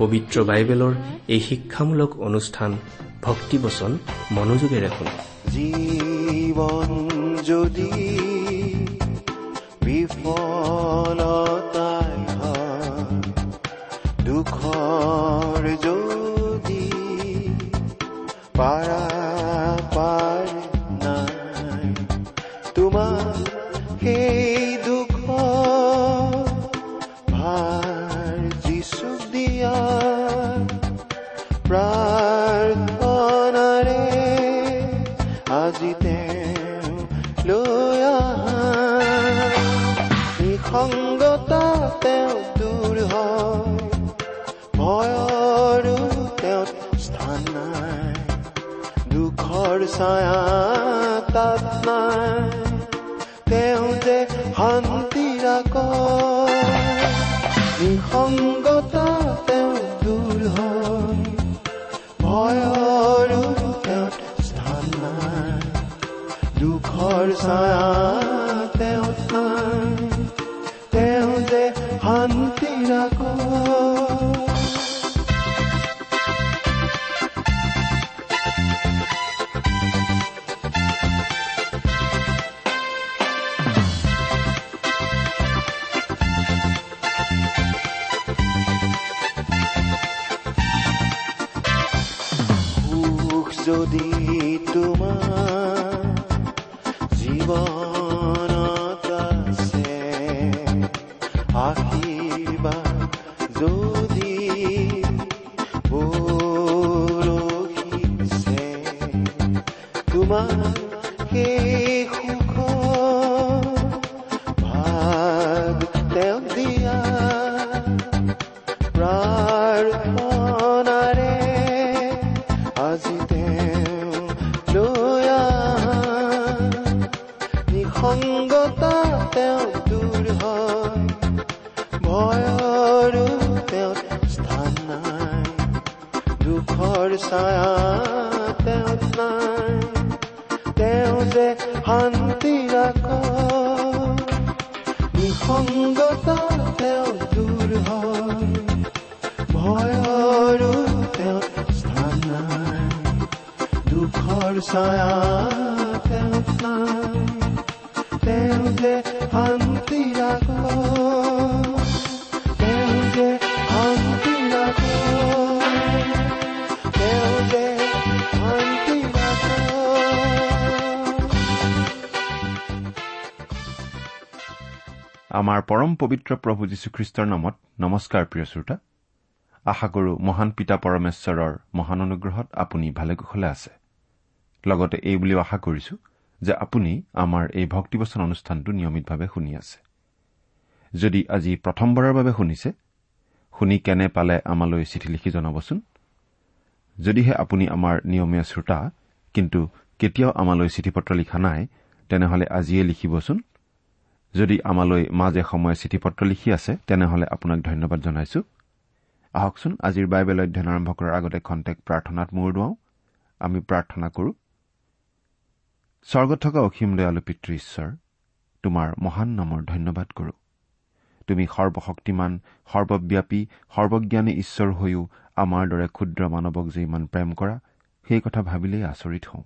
পবিত্ৰ বাইবেলৰ এই শিক্ষামূলক অনুষ্ঠান ভক্তিবচন মনোযোগেৰে শুনে জীৱন যদি বিফলতাই যদি তেওঁ যে শান্তি ৰাখ নিসংগতা তেওঁ দূৰ হয় ভয়ৰো তেওঁ স্থান দুখৰ ছায়া আমাৰ পৰম পবিত্ৰ প্ৰভু যীশুখ্ৰীষ্টৰ নামত নমস্কাৰ প্ৰিয় শ্ৰোতা। আশা কৰো মহান পিতা পৰমেশ্বৰৰ মহান অনুগ্ৰহত আপুনি ভালে কুশলে আছে। লগতে এই বুলিও আশা কৰিছো যে আপুনি আমাৰ এই ভক্তিবচন অনুষ্ঠানটো নিয়মিতভাৱে শুনি আছে। যদি আজি প্ৰথমবাৰৰ বাবে শুনিছে শুনি কেনে পালে আমালৈ চিঠি লিখি জনাবচোন? যদিহে আপুনি আমাৰ নিয়মীয়া শ্ৰোতা কিন্তু কেতিয়াও আমালৈ চিঠি পত্ৰ লিখা নাই তেনেহলে আজিয়ে লিখিবচোন। যদি আমালৈ মাজে সময়ে চিঠি পত্ৰ লিখি আছে তেনেহলে আপোনাক ধন্যবাদ জনাইছো। আহকচোন আজিৰ বাইবেল অধ্যয়ন আৰম্ভ কৰাৰ আগতে খন্তেক প্ৰাৰ্থনাত মূৰ দুৱাওঁ। আমি প্ৰাৰ্থনা কৰো। স্বৰ্গত থকা অসীম দয়ালু পিতৃ ঈশ্বৰ তোমাৰ মহান নামৰ ধন্যবাদ কৰো। তুমি সৰ্বশক্তিমান সৰ্বব্যাপী সৰ্বজ্ঞানী ঈশ্বৰ হৈও আমাৰ দৰে ক্ষুদ্ৰ মানৱক যে ইমান প্ৰেম কৰা সেই কথা ভাবিলেই আচৰিত হওঁ।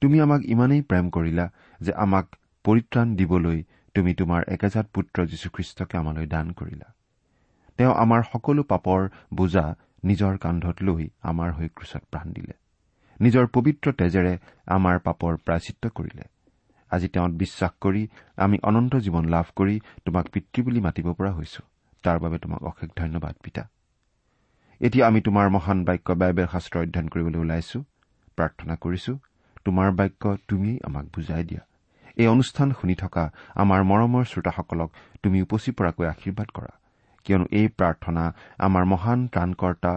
তুমি আমাক ইমানেই প্ৰেম কৰিলা যে আমাক পৰিত্ৰাণ দিবলৈ তুমি তোমাৰ একেজাত পুত্ৰ যীশুখ্ৰীষ্টকে আমালৈ দান কৰিলা। তেওঁ আমাৰ সকলো পাপৰ বোজা নিজৰ কান্ধত লৈ আমাৰ হৈ ক্ৰুচত প্ৰাণ দিলে। নিজৰ পবিত্ৰ তেজেৰে আমাৰ পাপৰ প্ৰাচিত্য কৰিলে। আজি তেওঁত বিশ্বাস কৰি আমি অনন্ত জীৱন লাভ কৰি তোমাক পিতৃ বুলি মাতিব পৰা হৈছো। তাৰ বাবে তোমাক অশেষ ধন্যবাদ পিতা। এতিয়া আমি তোমাৰ মহান বাক্য বাইবেল শাস্ত্ৰ অধ্যয়ন কৰিবলৈ ওলাইছো। প্ৰাৰ্থনা কৰিছো। তোমাৰ বাক্য তুমিয়েই আমাক বুজাই দিয়া। এই অনুষ্ঠান শুনি থকা আমাৰ মৰমৰ শ্ৰোতাসকলক তুমি উপচি পৰাকৈ আশীৰ্বাদ কৰা। কিয়নো এই প্ৰাৰ্থনা আমাৰ মহান ত্ৰাণকৰ্তা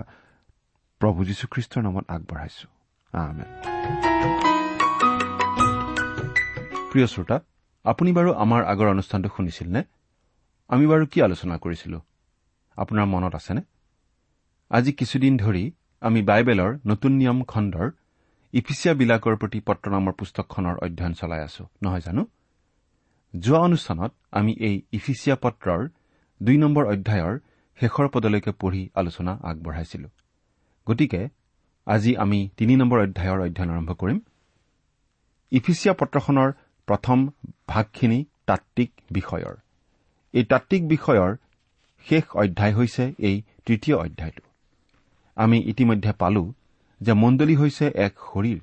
প্ৰভু যীশুখ্ৰীষ্টৰ নামত আগবঢ়াইছো। প্ৰিয় শ্ৰোতা আপুনি বাৰু আমাৰ আগৰ অনুষ্ঠানটো শুনিছিল নে আমি বাৰু কি আলোচনা কৰিছিলো? আপোনাৰ মনত আছেনে? আজি কিছুদিন ধৰি আমি বাইবেলৰ নতুন নিয়ম খণ্ডৰ ইফিচিয়াবিলাকৰ প্ৰতি পত্ৰ নামৰ পুস্তকখনৰ অধ্যয়ন চলাই আছো। নহয় জানো? যোৱা অনুষ্ঠানত আমি এই ইফিচিয়া পত্ৰৰ দুই নম্বৰ অধ্যায়ৰ শেষৰ পদলৈকে পঢ়ি আলোচনা আগবঢ়াইছিলো। গতিকে আজি আমি তিনি নম্বৰ অধ্যায়ৰ অধ্যয়ন আৰম্ভ কৰিম। ইফিচিয়া পত্ৰখনৰ প্ৰথম ভাগখিনি তাত্বিক বিষয়ৰ। এই তাত্বিক বিষয়ৰ শেষ অধ্যায় হৈছে এই তৃতীয় অধ্যায়টো। আমি ইতিমধ্যে পালো যে মণ্ডলী হৈছে এক শৰীৰ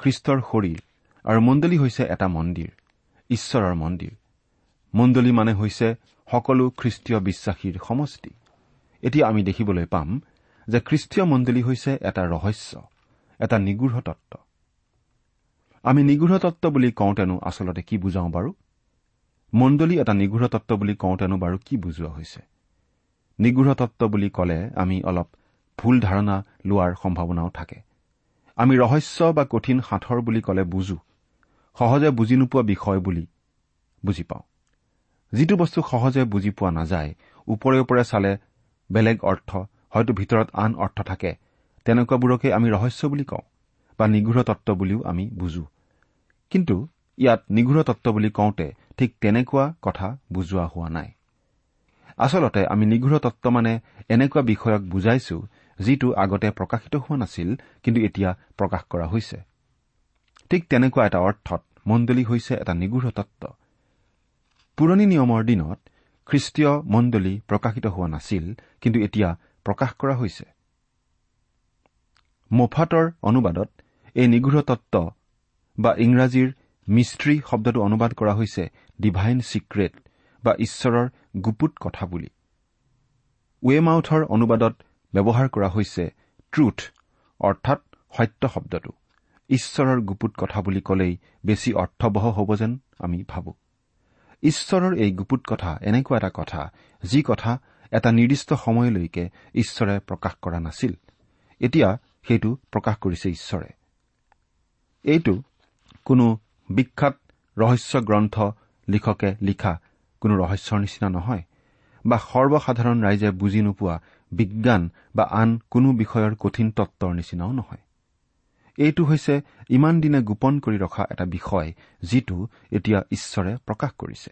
খ্ৰীষ্টৰ শৰীৰ আৰু মণ্ডলী হৈছে এটা মন্দিৰ ঈশ্বৰৰ মন্দিৰ। মণ্ডলী মানে হৈছে সকলো খ্ৰীষ্টীয় বিশ্বাসীৰ সমষ্টি। এতিয়া আমি দেখিবলৈ পাম যে খ্ৰীষ্টীয় মণ্ডলী হৈছে এটা ৰহস্য এটা নিগৃঢ় তত্ব আমি নিগৃঢ় তত্ব বুলি কওঁতেনো আচলতে কি বুজাওঁ বাৰু? মণ্ডলী এটা নিগৃঢ় তত্ব বুলি কওঁতেনো বাৰু কি বুজোৱা হৈছে? নিগৃঢ় তত্ব বুলি ক'লে আমি অলপ ভুল ধাৰণা লোৱাৰ সম্ভাৱনাও থাকে। আমি ৰহস্য বা কঠিন সাঁথৰ বুলি ক'লে বুজো। সহজে বুজি নোপোৱা বিষয় বুলি বুজি পাওঁ। যিটো বস্তু সহজে বুজি পোৱা নাযায় ওপৰে ওপৰে চালে বেলেগ অৰ্থ হয়তো ভিতৰত আন অৰ্থ থাকে। তেনেকুৱাবোৰকে আমি ৰহস্য বুলি কওঁ বা নিগৃঢ় তত্ব বুলিও আমি বুজো। কিন্তু ইয়াত নিগৃঢ় তত্ব বুলি কওঁতে ঠিক তেনেকুৱা কথা বুজোৱা হোৱা নাই। আচলতে আমি নিগৃঢ় তত্ব মানে এনেকুৱা বিষয়ক বুজাইছো যিটো আগতে প্ৰকাশিত হোৱা নাছিল কিন্তু এতিয়া প্ৰকাশ কৰা হৈছে। ঠিক তেনেকুৱা এটা অৰ্থত মণ্ডলী হৈছে এটা নিগৃঢ় তত্ব পুৰণি নিয়মৰ দিনত খ্ৰীষ্টীয় মণ্ডলী প্ৰকাশিত হোৱা নাছিল কিন্তু এতিয়া প্ৰকাশ কৰা হৈছে। মোফাটৰ অনুবাদত এই নিগৃঢ় তত্ব বা ইংৰাজীৰ মিস্ত্ৰী শব্দটো অনুবাদ কৰা হৈছে ডিভাইন ছিক্ৰেট বা ঈশ্বৰৰ গুপুত কথা বুলি। ৱেমাউথৰ অনুবাদত ব্যৱহাৰ কৰা হৈছে ট্ৰুথ অৰ্থাৎ সত্য শব্দটো। ঈশ্বৰৰ গুপুত কথা বুলি ক'লেই বেছি অৰ্থবহ হ'ব যেন আমি ভাবো। ঈশ্বৰৰ এই গুপুত কথা এনেকুৱা এটা কথা যি কথা এটা নিৰ্দিষ্ট সময়লৈকে ঈশ্বৰে প্ৰকাশ কৰা নাছিল। এতিয়া সেইটো প্ৰকাশ কৰিছে ঈশ্বৰে। এইটো কোনো বিখ্যাত ৰহস্য গ্ৰন্থ লিখকে লিখা কোনো ৰহস্যৰ নিচিনা নহয় বা সৰ্বসাধাৰণ ৰাইজে বুজি নোপোৱা বিজ্ঞান বা আন কোনো বিষয়ৰ কঠিন তত্বৰ নিচিনাও নহয়। এইটো হৈছে ইমান দিনে গোপন কৰি ৰখা এটা বিষয় যিটো এতিয়া ঈশ্বৰে প্ৰকাশ কৰিছে।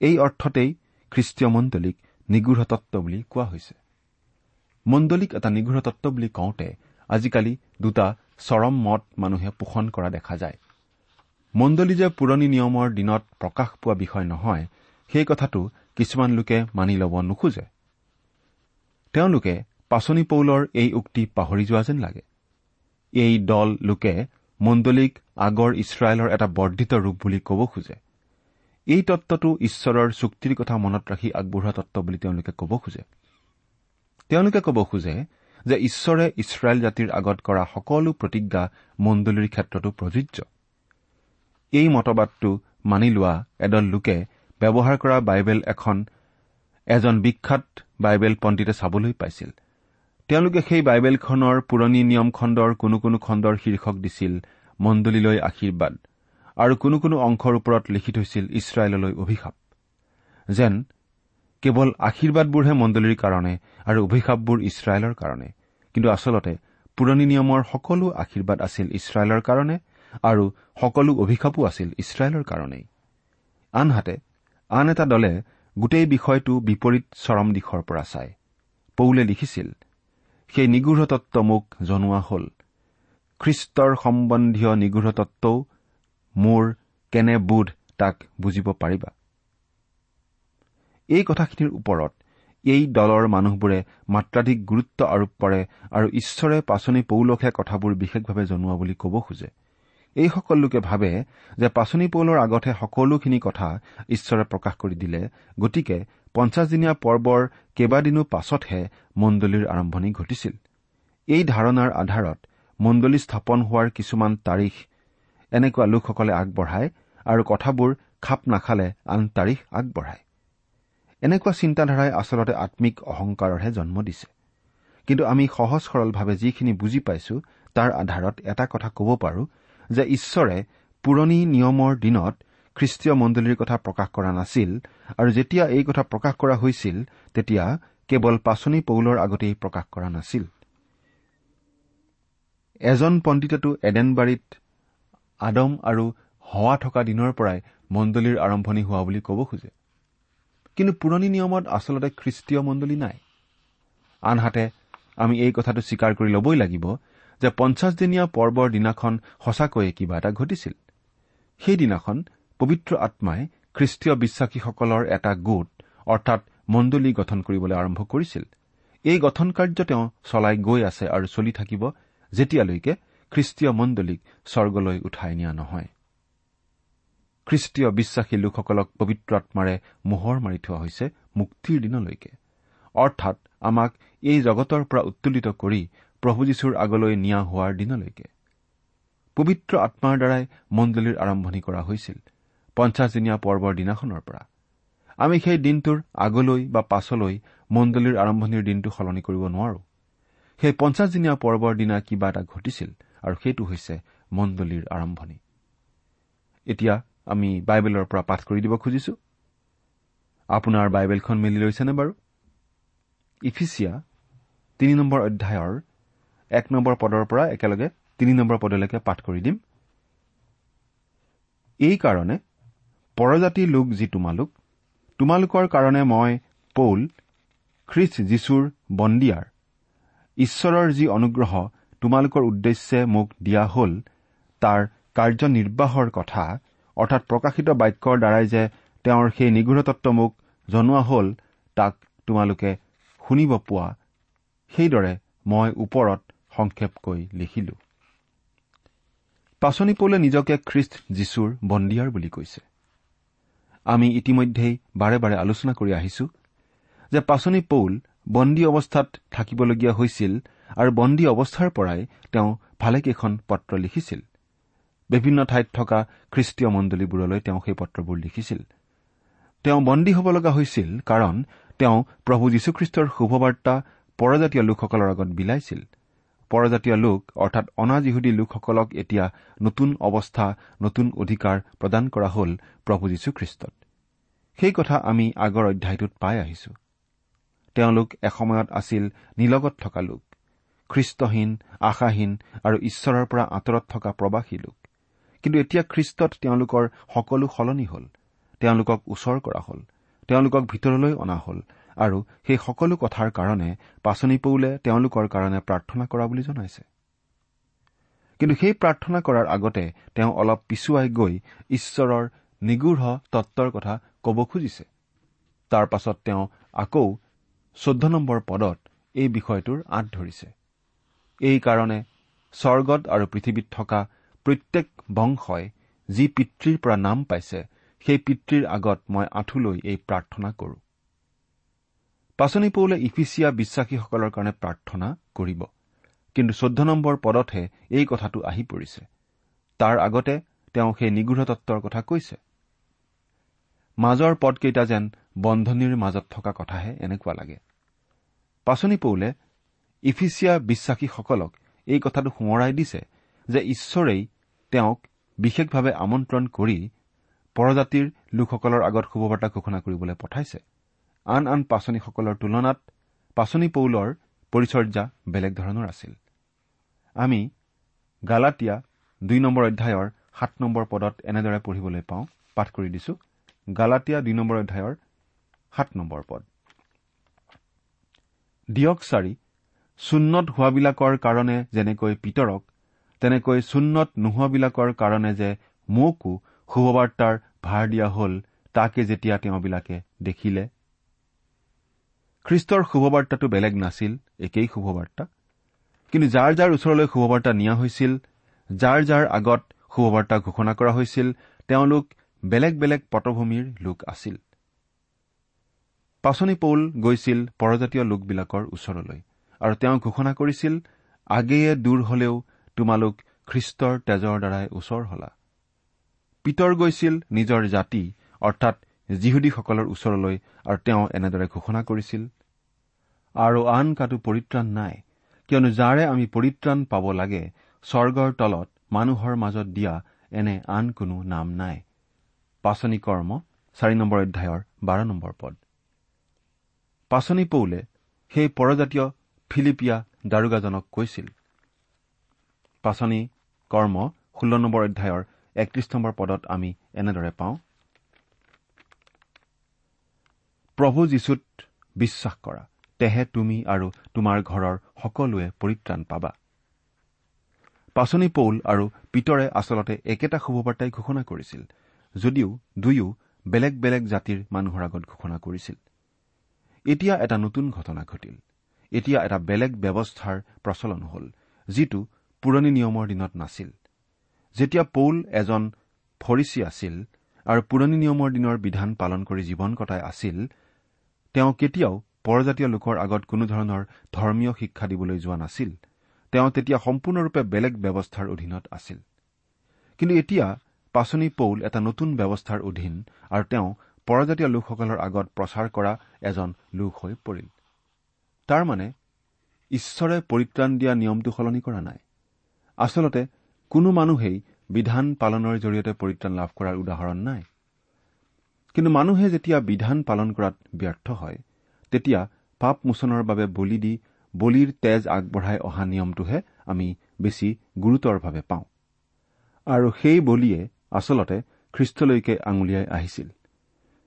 এই অৰ্থতেই খ্ৰীষ্টীয় মণ্ডলীক নিগৃঢ় তত্ব বুলি কোৱা হৈছে। মণ্ডলীক এটা নিগৃঢ় তত্ব বুলি কওঁতে আজিকালি দুটা চৰম মত মানুহে পোষণ কৰা দেখা যায়। মণ্ডলী যে পুৰণি নিয়মৰ দিনত প্ৰকাশ পোৱা বিষয় নহয় সেই কথাটো কিছুমান লোকে মানি ল'ব নোখোজে। তেওঁলোকে পাচনি পৌলৰ এই উক্তি পাহৰি যোৱা যেন লাগে। এই দল লোকে মণ্ডলীক আগৰ ইছৰাইলৰ এটা বৰ্ধিত ৰূপ বুলি ক'ব খোজে। এই তত্বটো ঈশ্বৰৰ চুক্তিৰ কথা মনত ৰাখি আগবঢ়োৱা তত্ব বুলি তেওঁলোকে ক'ব খোজে। তেওঁলোকে ক'ব খোজে যে ঈশ্বৰে ইছৰাইল জাতিৰ আগত কৰা সকলো প্ৰতিজ্ঞা মণ্ডলীৰ ক্ষেত্ৰতো প্ৰযোজ্য। এই মতবাদটো মানি লোৱা এদল লোকে ব্যৱহাৰ কৰা বাইবেল এখন এজন বিখ্যাত বাইবেল পণ্ডিতে চাবলৈ পাইছিল। তেওঁলোকে সেই বাইবেলখনৰ পুৰণি নিয়ম খণ্ডৰ কোনো কোনো খণ্ডৰ শীৰ্ষক দিছিল মণ্ডলীলৈ আশীৰ্বাদ আৰু কোনো কোনো অংশৰ ওপৰত লিখি থৈছিল ইছৰাইললৈ অভিশাপ। যেন কেৱল আশীৰ্বাদবোৰহে মণ্ডলীৰ কাৰণে আৰু অভিশাপবোৰ ইছৰাইলৰ কাৰণে কিন্তু আচলতে পুৰণি নিয়মৰ সকলো আশীৰ্বাদ আছিল ইছৰাইলৰ কাৰণে আৰু সকলো অভিশাপো আছিল ইছৰাইলৰ কাৰণেই। আনহাতে আন এটা দলে গোটেই বিষয়টো বিপৰীত চৰম দিশৰ পৰা চায়। পৌলে লিখিছিল সেই নিগৃঢ় তত্ব মোক জনোৱা হ'ল। খ্ৰীষ্টৰ সম্বন্ধীয় নিগৃঢ় তত্বও মোৰ কেনে বোধ তাক বুজিব পাৰিবা? এই কথাখিনিৰ ওপৰত এই দলৰ মানুহবোৰে মাত্ৰাধিক গুৰুত্ব আৰোপ কৰে আৰু ঈশ্বৰে পাচনি পৌলকহে কথাবোৰ বিশেষভাৱে জনোৱা বুলি ক'ব খোজে। এইসকল লোকে ভাবে যে পাচনি পৌলৰ আগতহে সকলোখিনি কথা ঈশ্বৰে প্ৰকাশ কৰি দিলে গতিকে পঞ্চাছদিনীয়া পৰ্বৰ কেইবাদিনো পাছতহে মণ্ডলীৰ আৰম্ভণি ঘটিছিল। এই ধাৰণাৰ আধাৰত মণ্ডলী স্থাপন হোৱাৰ কিছুমান তাৰিখ এনেকুৱা লোকসকলে আগবঢ়ায় আৰু কথাবোৰ খাপ নাখালে আন তাৰিখ আগবঢ়ায়। এনেকুৱা চিন্তাধাৰাই আচলতে আম্মিক অহংকাৰৰহে জন্ম দিছে। কিন্তু আমি সহজ সৰলভাৱে যিখিনি বুজি পাইছো তাৰ আধাৰত এটা কথা ক'ব পাৰো যে ঈশ্বৰে পুৰণি নিয়মৰ দিনত খ্ৰীষ্টীয় মণ্ডলীৰ কথা প্ৰকাশ কৰা নাছিল আৰু যেতিয়া এই কথা প্ৰকাশ কৰা হৈছিল তেতিয়া কেৱল পাচনি পৌলৰ আগতেই প্ৰকাশ কৰা নাছিল। এজন পণ্ডিতেতো এডেনবাৰীত আদম আৰু হোৱা থকা দিনৰ পৰাই মণ্ডলীৰ আৰম্ভণি হোৱা বুলি ক'ব খোজে। কিন্তু পুৰণি নিয়মত আচলতে খ্ৰীষ্টীয় মণ্ডলী নাই। আনহাতে আমি এই কথাটো স্বীকাৰ কৰি ল'বই লাগিব যে পঞ্চাছদিনীয়া পৰ্বৰ দিনাখন সঁচাকৈয়ে কিবা এটা ঘটিছিল। সেইদিনাখন পবিত্ৰ আত্মাই খ্ৰীষ্টীয় বিশ্বাসীসকলৰ এটা গোট অৰ্থাৎ মণ্ডলী গঠন কৰিবলৈ আৰম্ভ কৰিছিল। এই গঠন কাৰ্য তেওঁ চলাই গৈ আছে আৰু চলি থাকিব যেতিয়ালৈকে খ্ৰীষ্টীয় মণ্ডলীক স্বৰ্গলৈ উঠাই নিয়া নহয়। খ্ৰীষ্টীয় বিশ্বাসী লোকসকলক পবিত্ৰ আত্মাৰে মোহৰ মাৰি থোৱা হৈছে মুক্তিৰ দিনলৈকে। অৰ্থাৎ আমাক এই জগতৰ পৰা উত্তোলিত কৰি প্ৰভু যীশুৰ আগলৈ নিয়া হোৱাৰ দিনলৈকে। পবিত্ৰ আত্মাৰ দ্বাৰাই মণ্ডলীৰ আৰম্ভণি কৰা হৈছিল পঞ্চাছদিনীয়া পৰ্বৰ দিনাখনৰ পৰা। আমি সেই দিনটোৰ আগলৈ বা পাছলৈ মণ্ডলীৰ আৰম্ভণিৰ দিনটো সলনি কৰিব নোৱাৰো। সেই পঞ্চাছদিনীয়া পৰ্বৰ দিনা কিবা এটা ঘটিছিল আৰু সেইটো হৈছে মণ্ডলীৰ আৰম্ভণি। এতিয়া আমি বাইবেলৰ পৰা পাঠ কৰি দিব খুজিছো। আপোনাৰ বাইবেলখন মেলি লৈছেনে বাৰু? ইফিচিয়া তিনি নম্বৰ অধ্যায়ৰ এক নম্বৰ পদৰ পৰা একেলগে তিনি নম্বৰ পদলৈকে পাঠ কৰি দিম। এইকাৰণে পৰজাতি লোক যি তোমালোক তোমালোকৰ কাৰণে মই পৌল খ্ৰীষ্ট যীশুৰ বন্দিয়াৰ ঈশ্বৰৰ যি অনুগ্ৰহ তোমালোকৰ উদ্দেশ্যে মোক দিয়া হ'ল তাৰ কাৰ্যনিৰ্বাহৰ কথা অৰ্থাৎ প্ৰকাশিত বাক্যৰ দ্বাৰাই যে তেওঁৰ সেই নিগৃঢ়তত্ব মোক জনোৱা হ'ল তাক তোমালোকে শুনিব পোৱা। সেইদৰে মই ওপৰত সংক্ষেপকৈ লিখিলো। পাচনি পৌলে নিজকে খ্ৰীষ্ট যীশুৰ বন্দিয়াৰ বুলি কৈছে। আমি ইতিমধ্যেই বাৰে বাৰে আলোচনা কৰি আহিছো যে পাচনি পৌল বন্দী অৱস্থাত থাকিবলগীয়া হৈছিল আৰু বন্দী অৱস্থাৰ পৰাই তেওঁ ভালেকেইখন পত্ৰ লিখিছিল। বিভিন্ন ঠাইত থকা খ্ৰীষ্টীয় মণ্ডলীবোৰলৈ তেওঁ সেই পত্ৰবোৰ লিখিছিল। তেওঁ বন্দী হ'ব লগা হৈছিল কাৰণ তেওঁ প্ৰভু যীশুখ্ৰীষ্টৰ শুভবাৰ্তা পৰজাতীয় লোকসকলৰ আগত বিলাইছিল। পৰজাতীয় লোক অৰ্থাৎ অনাজীহুদী লোকসকলক এতিয়া নতুন অৱস্থা নতুন অধিকাৰ প্ৰদান কৰা হ'ল প্ৰভু যীশুখ্ৰীষ্টত। সেই কথা আমি আগৰ অধ্যায়টোত পাই আহিছো। তেওঁলোক এসময়ত আছিল নিলগত থকা লোক খ্ৰীষ্টহীন আশাহীন আৰু ঈশ্বৰৰ পৰা আঁতৰত থকা প্ৰবাসী লোক। কিন্তু এতিয়া খ্ৰীষ্টত তেওঁলোকৰ সকলো সলনি হ'ল। তেওঁলোকক ওচৰ কৰা হ'ল। তেওঁলোকক ভিতৰলৈ অনা হ'ল। আৰু সেই সকলো কথাৰ কাৰণে পাচনি পৌলে তেওঁলোকৰ কাৰণে প্ৰাৰ্থনা কৰা বুলি জনাইছে। কিন্তু সেই প্ৰাৰ্থনা কৰাৰ আগতে তেওঁ অলপ পিছুৱাই গৈ ঈশ্বৰৰ নিগূঢ় তত্বৰ কথা ক'ব খুজিছে। তাৰ পাছত তেওঁ আকৌ চৈধ্য নম্বৰ পদত এই বিষয়টোৰ আঁত ধৰিছে। এইকাৰণে স্বৰ্গত আৰু পৃথিৱীত থকা প্ৰত্যেক বংশই যি পিতৃৰ পৰা নাম পাইছে সেই পিতৃৰ আগত মই আঁঠুলৈ এই প্ৰাৰ্থনা কৰো। পাচনি পৌলে ইফিচিয়া বিশ্বাসীসকলৰ কাৰণে প্ৰাৰ্থনা কৰিব। কিন্তু চৈধ্য নম্বৰ পদতহে এই কথাটো আহি পৰিছে। তাৰ আগতে তেওঁ সেই নিগৃঢ় তত্বৰ কথা কৈছে। মাজৰ পদকেইটা যেন বন্ধনীৰ মাজত থকা কথাহে এনেকুৱা লাগে। পাচনি পৌলে ইফিচিয়া বিশ্বাসীসকলক এই কথাটো সোঁৱৰাই দিছে যে ঈশ্বৰেই তেওঁক বিশেষভাৱে আমন্ত্ৰণ কৰি পৰজাতিৰ লোকসকলৰ আগত শুভবাৰ্তা ঘোষণা কৰিবলৈ পঠাইছে। আন আন পাচনীসকলৰ তুলনাত পাচনি পৌলৰ পৰিচৰ্যা বেলেগ ধৰণৰ আছিল। আমি গালাটীয়া দুই নম্বৰ অধ্যায়ৰ সাত নম্বৰ পদত এনেদৰে পঢ়িবলৈ পাওঁ পাঠ কৰি দিছো। গালাটীয়া দুই নম্বৰ অধ্যায়ৰ সাত নম্বৰ পদ। দিয়ক চাৰি চুন্নত হোৱাবিলাকৰ কাৰণে যেনেকৈ পিতৰক তেনেকৈ চুন্নত নোহোৱাবিলাকৰ কাৰণে যে মোকো শুভবাৰ্তাৰ ভাৰ দিয়া হ'ল তাকে যেতিয়া তেওঁবিলাকে দেখিলে। খ্ৰীষ্টৰ শুভবাৰ্তাটো বেলেগ নাছিল একেই শুভবাৰ্তা। কিন্তু যাৰ যাৰ ওচৰলৈ শুভবাৰ্তা নিয়া হৈছিল যাৰ যাৰ আগত শুভবাৰ্তা ঘোষণা কৰা হৈছিল তেওঁলোক বেলেগ বেলেগ পটভূমিৰ লোক আছিল। পাচনি পৌল গৈছিল পৰজাতীয় লোকবিলাকৰ ওচৰলৈ আৰু তেওঁ ঘোষণা কৰিছিল আগেয়ে দূৰ হলেও তোমালোক খ্ৰীষ্টৰ তেজৰ দ্বাৰাই ওচৰ হলা। পিতৰ গৈছিল নিজৰ জাতি অৰ্থাৎ যিহুদীসকলৰ ওচৰলৈ আৰু তেওঁ এনেদৰে ঘোষণা কৰিছিল আৰু আন কাটো পৰিত্ৰাণ নাই কিয়নো যাৰে আমি পৰিত্ৰাণ পাব লাগে স্বৰ্গৰ তলত মানুহৰ মাজত দিয়া এনে আন কোনো নাম নাই। পাচনি কৰ্ম চাৰি নম্বৰ অধ্যায়ৰ বাৰ নম্বৰ পদ। পাচনি পৌলে সেই পৰজাতীয় ফিলিপিয়া দাৰোগাজনক কৈছিল পাচনি কৰ্ম ষোল্ল নম্বৰ অধ্যায়ৰ একত্ৰিশ নম্বৰ পদত আমি এনেদৰে পাওঁ প্ৰভু যীশুত বিশ্বাস কৰা তেহে তুমি আৰু তোমাৰ ঘৰৰ সকলোৱে পৰিত্ৰাণ পাবা। পাচনি পৌল আৰু পিতৰে আচলতে একেটা শুভবাৰ্তাই ঘোষণা কৰিছিল যদিও দুয়ো বেলেগ বেলেগ জাতিৰ মানুহৰ আগত ঘোষণা কৰিছিল। এতিয়া এটা নতুন ঘটনা ঘটিল। এতিয়া এটা বেলেগ ব্যৱস্থাৰ প্ৰচলন হল যিটো পুৰণি নিয়মৰ দিনত নাছিল। যেতিয়া পৌল এজন ফৰিচী আছিল আৰু পুৰণি নিয়মৰ দিনৰ বিধান পালন কৰি জীৱন কটাই আছিল তেওঁ কেতিয়াও পৰজাতীয় লোকৰ আগত কোনো ধৰণৰ ধৰ্মীয় শিক্ষা দিবলৈ যোৱা নাছিল। তেওঁ তেতিয়া সম্পূৰ্ণৰূপে বেলেগ ব্যৱস্থাৰ অধীনত আছিল। কিন্তু এতিয়া পাচনি পৌল এটা নতুন ব্যৱস্থাৰ অধীন আৰু তেওঁ পৰজাতীয় লোকসকলৰ আগত প্ৰচাৰ কৰা এজন লোক হৈ পৰিল। তাৰমানে ঈশ্বৰে পৰিত্ৰাণ দিয়া নিয়মটো সলনি কৰা নাই। আচলতে কোনো মানুহেই বিধান পালনৰ জৰিয়তে পৰিত্ৰাণ লাভ কৰাৰ উদাহৰণ নাই। কিন্তু মানুহে যেতিয়া বিধান পালন কৰাত ব্যৰ্থ হয় তেতিয়া পাপ মোচনৰ বাবে বলি দি বলিৰ তেজ আগবঢ়াই অহা নিয়মটোহে আমি বেছি গুৰুতৰভাৱে পাওঁ। আৰু সেই বলিয়ে আচলতে খ্ৰীষ্টলৈকে আঙুলিয়াই আহিছিল।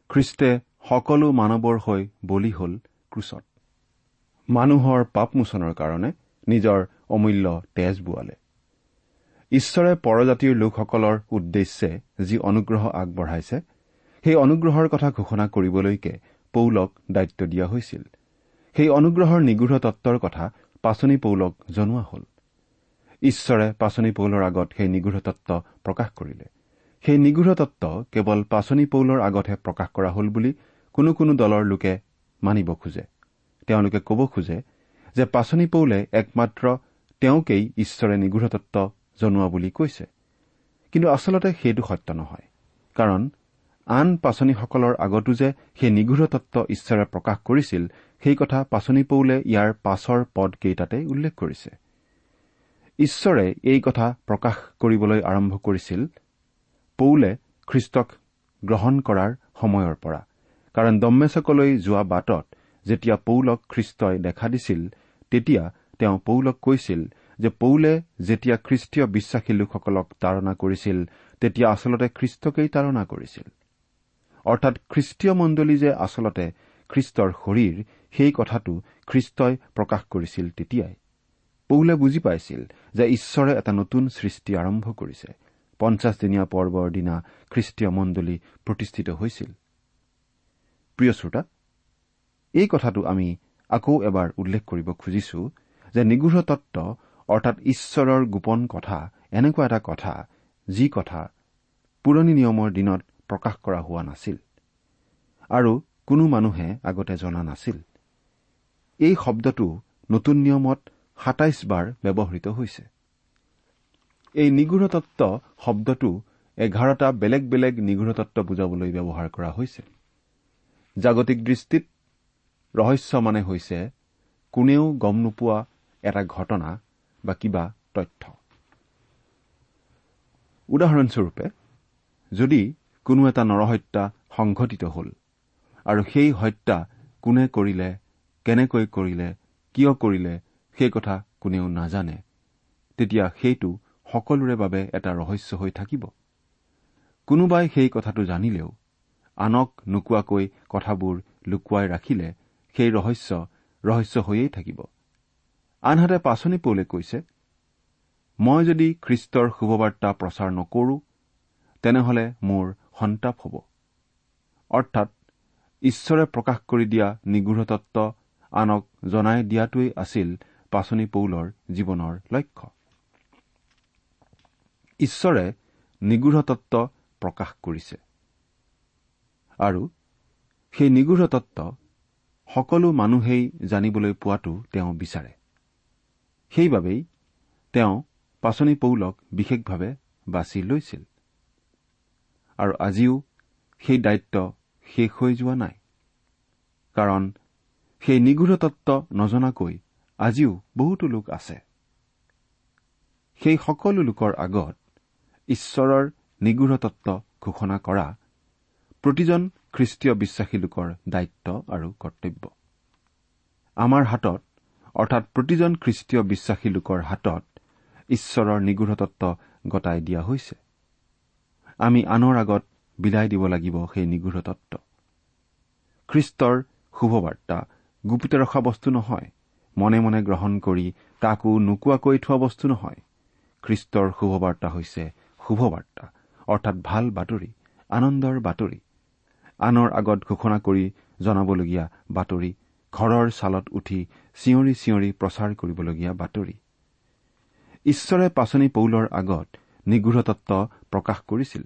খ্ৰীষ্টে সকলো মানৱৰ হৈ বলি হল ক্ৰুচত। মানুহৰ পাপমোচনৰ কাৰণে নিজৰ অমূল্য তেজ বোৱালে। ঈশ্বৰে পৰজাতিৰ লোকসকলৰ উদ্দেশ্যে যি অনুগ্ৰহ আগবঢ়াইছে সেই অনুগ্ৰহৰ কথা ঘোষণা কৰিবলৈকে পৌলক দায়িত্ব দিয়া হৈছিল। সেই অনুগ্ৰহৰ নিগৃঢ় তত্বৰ কথা পাচনি পৌলক জনোৱা হল। ঈশ্বৰে পাচনি পৌলৰ আগত সেই নিগৃঢ় তত্ব প্ৰকাশ কৰিলে। সেই নিগৃঢ় তত্ব কেৱল পাচনি পৌলৰ আগতহে প্ৰকাশ কৰা হল বুলি কোনো কোনো দলৰ লোকে মানিব খোজে। তেওঁলোকে ক'ব খোজে যে পাচনি পৌলে একমাত্ৰ তেওঁকেই ঈশ্বৰে নিগৃঢ় তত্ব জনোৱা বুলি কৈছে। কিন্তু আচলতে সেইটো সত্য নহয়। কাৰণ আন পাচনীসকলৰ আগতো যে সেই নিগৃঢ় তত্ব ঈশ্বৰে প্ৰকাশ কৰিছিল সেই কথা পাচনি পৌলে ইয়াৰ পাছৰ পদকেইটাতে উল্লেখ কৰিছে। ঈশ্বৰে এই কথা প্ৰকাশ কৰিবলৈ আৰম্ভ কৰিছিল পৌলে খ্ৰীষ্টক গ্ৰহণ কৰাৰ সময়ৰ পৰা। কাৰণ দম্মেচকলৈ যোৱা বাটত যেতিয়া পৌলক খ্ৰীষ্টই দেখা দিছিল তেতিয়া তেওঁ পৌলক কৈছিল যে পৌলে যেতিয়া খ্ৰীষ্টীয় বিশ্বাসী লোকসকলক তাৰণা কৰিছিল তেতিয়া আচলতে খ্ৰীষ্টকেই তাৰণা কৰিছিল। অৰ্থাৎ খ্ৰীষ্টীয় মণ্ডলী যে আচলতে খ্ৰীষ্টৰ শৰীৰ সেই কথাটো খ্ৰীষ্টই প্ৰকাশ কৰিছিল তেতিয়াই। পৌলে বুজি পাইছিল যে ঈশ্বৰে এটা নতুন সৃষ্টি আৰম্ভ কৰিছে। পঞ্চাছদিনীয়া পৰ্বৰ দিনা খ্ৰীষ্টীয় মণ্ডলী প্ৰতিষ্ঠিত হৈছিল। প্ৰিয় শ্ৰোতা এই কথাটো আমি আকৌ এবাৰ উল্লেখ কৰিব খুজিছো যে নিগৃঢ় তত্ব অৰ্থাৎ ঈশ্বৰৰ গোপন কথা এনেকুৱা এটা কথা যি কথা পুৰণি নিয়মৰ দিনত প্ৰকাশ কৰা হোৱা নাছিল। আৰু কোনো মানুহে আগতে জনা নাছিল। এই শব্দটো নতুন নিয়মত সাতাইশ বাৰ ব্যৱহৃত হৈছে। এই নিগৃঢ় তত্ব শব্দটো এঘাৰটা বেলেগ বেলেগ নিগৃঢ় তত্ব বুজাবলৈ ব্যৱহাৰ কৰা হৈছে। জাগতিক দৃষ্টিত ৰহস্য মানে হৈছে কোনেও গম নোপোৱা এটা ঘটনা বা কিবা তথ্য। উদাহৰণস্বৰূপে যদি কোনো এটা নৰহত্যা সংঘটিত হল। আৰু সেই হত্যা কোনে কৰিলে কেনেকৈ কৰিলে কিয় কৰিলে সেই কথা কোনেও নাজানে। তেতিয়া সেইটো সকলোৰে বাবে এটা ৰহস্য হৈ থাকিব। কোনোবাই সেই কথাটো জানিলেও আনক নোকোৱাকৈ কথাবোৰ লুকুৱাই ৰাখিলে সেই ৰহস্য ৰহস্য হৈয়েই থাকিব। আনহাতে পাচনি পৌলে কৈছে মই যদি খ্ৰীষ্টৰ শুভবাৰ্তা প্ৰচাৰ নকৰো তেনেহলে মোৰ সন্তাপ হ'ব অৰ্থাৎ ঈশ্বৰে প্ৰকাশ কৰি দিয়া নিগৃঢ় তত্ব আনক জনাই দিয়াটোৱেই আছিল পাচনি পৌলৰ জীৱনৰ লক্ষ্য। ঈশ্বৰে নিগূঢ় তত্ব প্ৰকাশ কৰিছে। আৰু সেই নিগূঢ় তত্ব সকলো মানুহেই জানিবলৈ পোৱাটো তেওঁ বিচাৰে। সেইবাবেই তেওঁ পাচনি পৌলক বিশেষভাৱে বাছি লৈছিল। আৰু আজিও সেই দায়িত্ব শেষ হৈ যোৱা নাই। কাৰণ সেই নিগূঢ় তত্ব নজনাকৈ আজিও বহুতো লোক আছে। সেই সকলো লোকৰ আগত ঈশ্বৰৰ নিগূঢ় তত্ব ঘোষণা কৰা প্ৰতিজন খ্ৰীষ্টীয় বিশ্বাসী লোকৰ দায়িত্ব আৰু কৰ্তব্য। আমাৰ হাতত অৰ্থাৎ প্ৰতিজন খ্ৰীষ্টীয় বিশ্বাসী লোকৰ হাতত ঈশ্বৰৰ নিগূঢ় তত্ব গতাই দিয়া হৈছে। আমি আনৰ আগত বিলাই দিব লাগিব সেই নিগূঢ় তত্ব খ্ৰীষ্টৰ শুভবাৰ্তা গুপিত ৰখা বস্তু নহয় মনে মনে গ্ৰহণ কৰি কাকো নোকোৱাকৈ থোৱা বস্তু নহয়। খ্ৰীষ্টৰ শুভবাৰ্তা হৈছে শুভবাৰ্তা অৰ্থাৎ ভাল বাতৰি আনন্দৰ বাতৰি। আনৰ আগত ঘোষণা কৰি জনাবলগীয়া বাতৰি ঘৰৰ ছালত উঠি চিঞৰি চিঞৰি প্ৰচাৰ কৰিবলগীয়া বাতৰি। ঈশ্বৰে পাচনি পৌলৰ আগত নিগূঢ় তত্ব প্ৰকাশ কৰিছিল।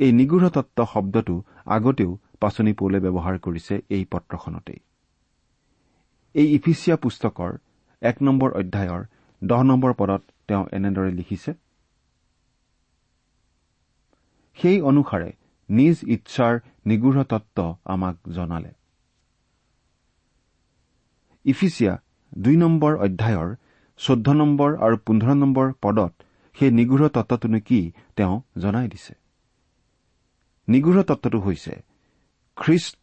এই নিগূঢ় তত্ব শব্দটো আগতেও পাচনি পৌলে ব্যৱহাৰ কৰিছে এই পত্ৰখনতেই। এই ইফিচিয়া পুস্তকৰ এক নম্বৰ অধ্যায়ৰ দহ নম্বৰ পদত তেওঁ এনেদৰে লিখিছে সেই অনুসাৰে নিজ ইচ্ছাৰ নিগূঢ় তত্ব আমাক জনালে। ইফিচিয়া দুই নম্বৰ অধ্যায়ৰ চৈধ্য নম্বৰ আৰু পোন্ধৰ নম্বৰ পদত সেই নিগূঢ় তত্বটোনো কি তেওঁ জনাই দিছে। নিগূঢ় তত্বটো হৈছে খ্ৰীষ্ট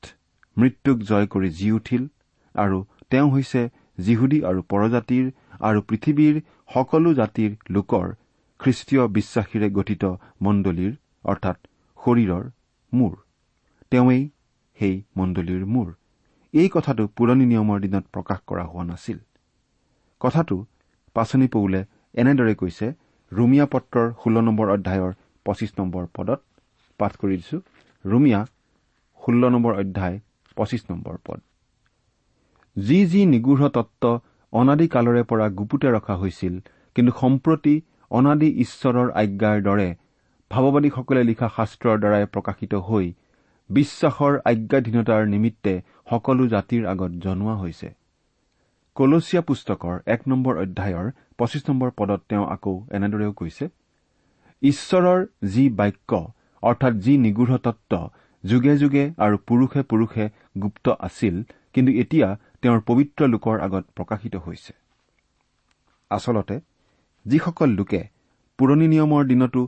মৃত্যুক জয় কৰি জি উঠিল আৰু তেওঁ হৈছে যিহুদী আৰু পৰজাতিৰ আৰু পৃথিৱীৰ সকলো জাতিৰ লোকৰ খ্ৰীষ্টীয় বিশ্বাসীৰে গঠিত মণ্ডলীৰ অৰ্থাৎ শৰীৰৰ মূৰ। তেওঁৱেই সেই মণ্ডলীৰ মূৰ। এই কথাটো পুৰণি নিয়মৰ দিনত প্ৰকাশ কৰা হোৱা নাছিল। কথাটো পাচনি পৌলে এনেদৰে কৈছে ৰুমিয়া পত্ৰৰ ষোল্ল নম্বৰ অধ্যায়ৰ পঁচিছ নম্বৰ পদত পাঠ কৰি দিছো। ৰুমিয়া ষোল্ল নম্বৰ অধ্যায় পঁচিছ নম্বৰ পদ। যি যি নিগূঢ় তত্ব অনাদিকালৰে পৰা গুপুতে ৰখা হৈছিল কিন্তু সম্প্ৰতি অনাদি ঈশ্বৰৰ আজ্ঞাৰ দৰে ভাৱবাদীসকলে লিখা শাস্ত্ৰৰ দ্বাৰাই প্ৰকাশিত হৈ বিশ্বাসৰ আজ্ঞাধীনতাৰ নিমিত্তে সকলো জাতিৰ আগত জনোৱা হৈছে। কলচীয়া পুস্তকৰ এক নম্বৰ অধ্যায়ৰ পঁচিছ নম্বৰ পদত তেওঁ আকৌ এনেদৰেও কৈছে ঈশ্বৰৰ যি বাক্য অৰ্থাৎ যি নিগূঢ় তত্ব যুগে যুগে আৰু পুৰুষে পুৰুষে গুপ্ত আছিল কিন্তু এতিয়া তেওঁৰ পবিত্ৰ লোকৰ আগত প্ৰকাশিত হৈছে। আচলতে যিসকল লোকে পুৰণি নিয়মৰ দিনতো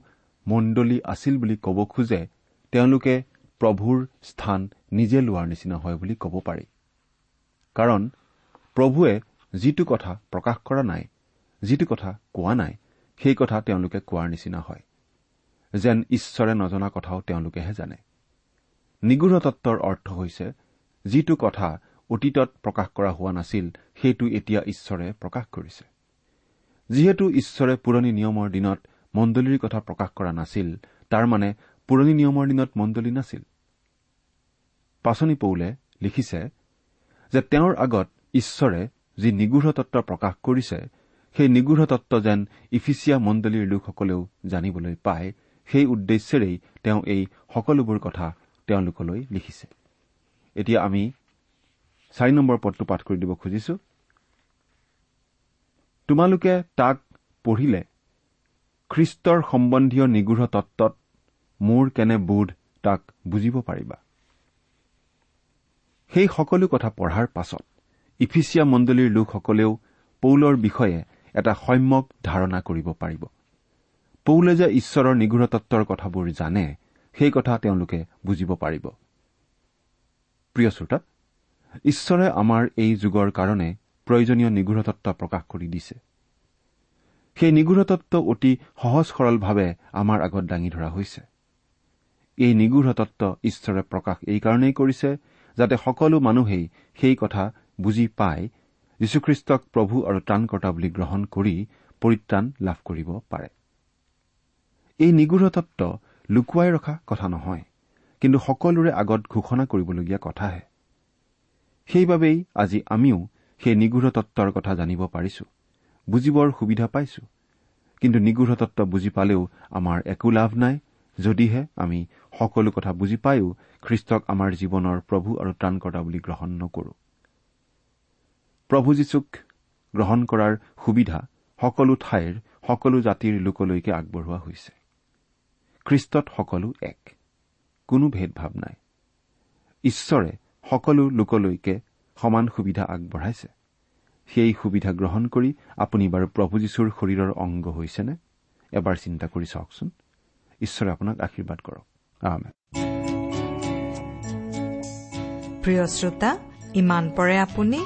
মণ্ডলী আছিল বুলি ক'ব খোজে তেওঁলোকে প্ৰভুৰ স্থান নিজে লোৱাৰ নিচিনা হয় বুলি ক'ব পাৰি। কাৰণ প্ৰভুৱে যিটো কথা প্ৰকাশ কৰা নাই যিটো কথা কোৱা নাই সেই কথা তেওঁলোকে কোৱাৰ নিচিনা হয় যেন ঈশ্বৰে নজনা কথাও তেওঁলোকেহে জানে। নিগূঢ় তত্বৰ অৰ্থ হৈছে যিটো কথা অতীতত প্ৰকাশ কৰা হোৱা নাছিল সেইটো এতিয়া ঈশ্বৰে প্ৰকাশ কৰিছে। যিহেতু ঈশ্বৰে পুৰণি নিয়মৰ দিনত মণ্ডলীৰ কথা প্ৰকাশ কৰা নাছিল তাৰ মানে পুৰণি নিয়মৰ দিনত মণ্ডলী নাছিল। পাচনি পৌলে লিখিছে যে তেওঁৰ আগত ঈশ্বৰে যি নিগূঢ় তত্ব প্ৰকাশ কৰিছে সেই নিগূঢ় তত্ব যেন ইফিচিয়া মণ্ডলীৰ লোকসকলেও জানিবলৈ পায় সেই উদ্দেশ্যেৰেই তেওঁ এই সকলোবোৰ কথা তেওঁলোকলৈ লিখিছে। এতিয়া আমি চাৰি নম্বৰ পদটো পাঠ কৰি দিব খুজিছো। তোমালোকে তাক পঢ়িলে খ্ৰীষ্টৰ সম্বন্ধীয় নিগূঢ় তত্বত মোৰ কেনে বোধ তাক বুজিব পাৰিবা? সেই সকলো কথা পঢ়াৰ পাছত ইফিচিয়া মণ্ডলীৰ লোকসকলেও পৌলৰ বিষয়ে এটা সম্যক ধাৰণা কৰিব পাৰিব। পৌলে যে ঈশ্বৰৰ নিগূঢ় তত্বৰ কথাবোৰ জানে সেই কথা তেওঁলোকে বুজিব পাৰিব। প্ৰিয় শ্ৰোতা ঈশ্বৰে আমাৰ এই যুগৰ কাৰণে প্ৰয়োজনীয় নিগূঢ় তত্ব প্ৰকাশ কৰি দিছে। সেই নিগূঢ় তত্ব অতি সহজ সৰলভাৱে আমাৰ আগত দাঙি ধৰা হৈছে। এই নিগূঢ় তত্ব ঈশ্বৰে প্ৰকাশ এইকাৰণেই কৰিছে যাতে সকলো মানুহেই সেই কথা বুজি পাই যীশুখ্ৰীষ্টক প্ৰভু আৰু ত্ৰাণকৰ্তা বুলি গ্ৰহণ কৰি পৰিত্ৰাণ লাভ কৰিব পাৰে। এই নিগূঢ় তত্ব লুকুৱাই ৰখা কথা নহয় কিন্তু সকলোৰে আগত ঘোষণা কৰিবলগীয়া কথাহে। সেইবাবেই আজি আমিও সেই নিগূঢ় তত্বৰ কথা জানিব পাৰিছো বুজিবৰ সুবিধা পাইছো। কিন্তু নিগূঢ় তত্ব বুজি পালেও আমাৰ একো লাভ নাই যদিহে আমি সকলো কথা বুজি পায়ো খ্ৰীষ্টক আমাৰ জীৱনৰ প্ৰভু আৰু ত্ৰাণকৰ্তা বুলি গ্ৰহণ নকৰো। প্ৰভু যীশুক গ্ৰহণ কৰাৰ সুবিধা সকলো ঠাইৰ সকলো জাতিৰ লোকলৈকে আগবঢ়োৱা হৈছে। খ্ৰীষ্টত সকলো এক কোনো ভেদভাৱ নাই। ঈশ্বৰে সকলো লোকলৈকে সমান সুবিধা আগবঢ়াইছে। সেই সুবিধা গ্ৰহণ কৰি আপুনি বাৰু প্ৰভু যীশুৰ শৰীৰৰ অংগ হৈছেনে? এবাৰ চিন্তা কৰি চাওকচোন। ঈশ্বৰে আপোনাক আশীৰ্বাদ কৰক। প্ৰিয় শ্ৰোতা ইমান পৰে আপুনি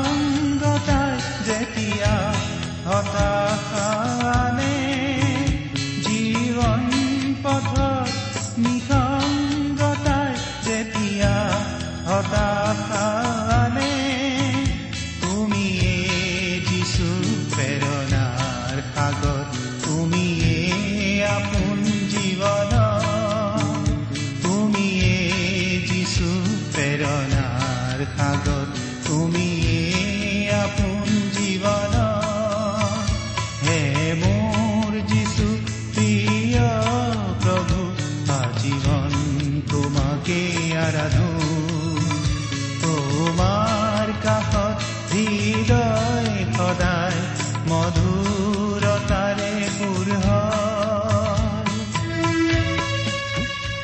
যেতিয়া হতাশানে জীৱন পথত নিসংগতাই যেতিয়া হতাশানে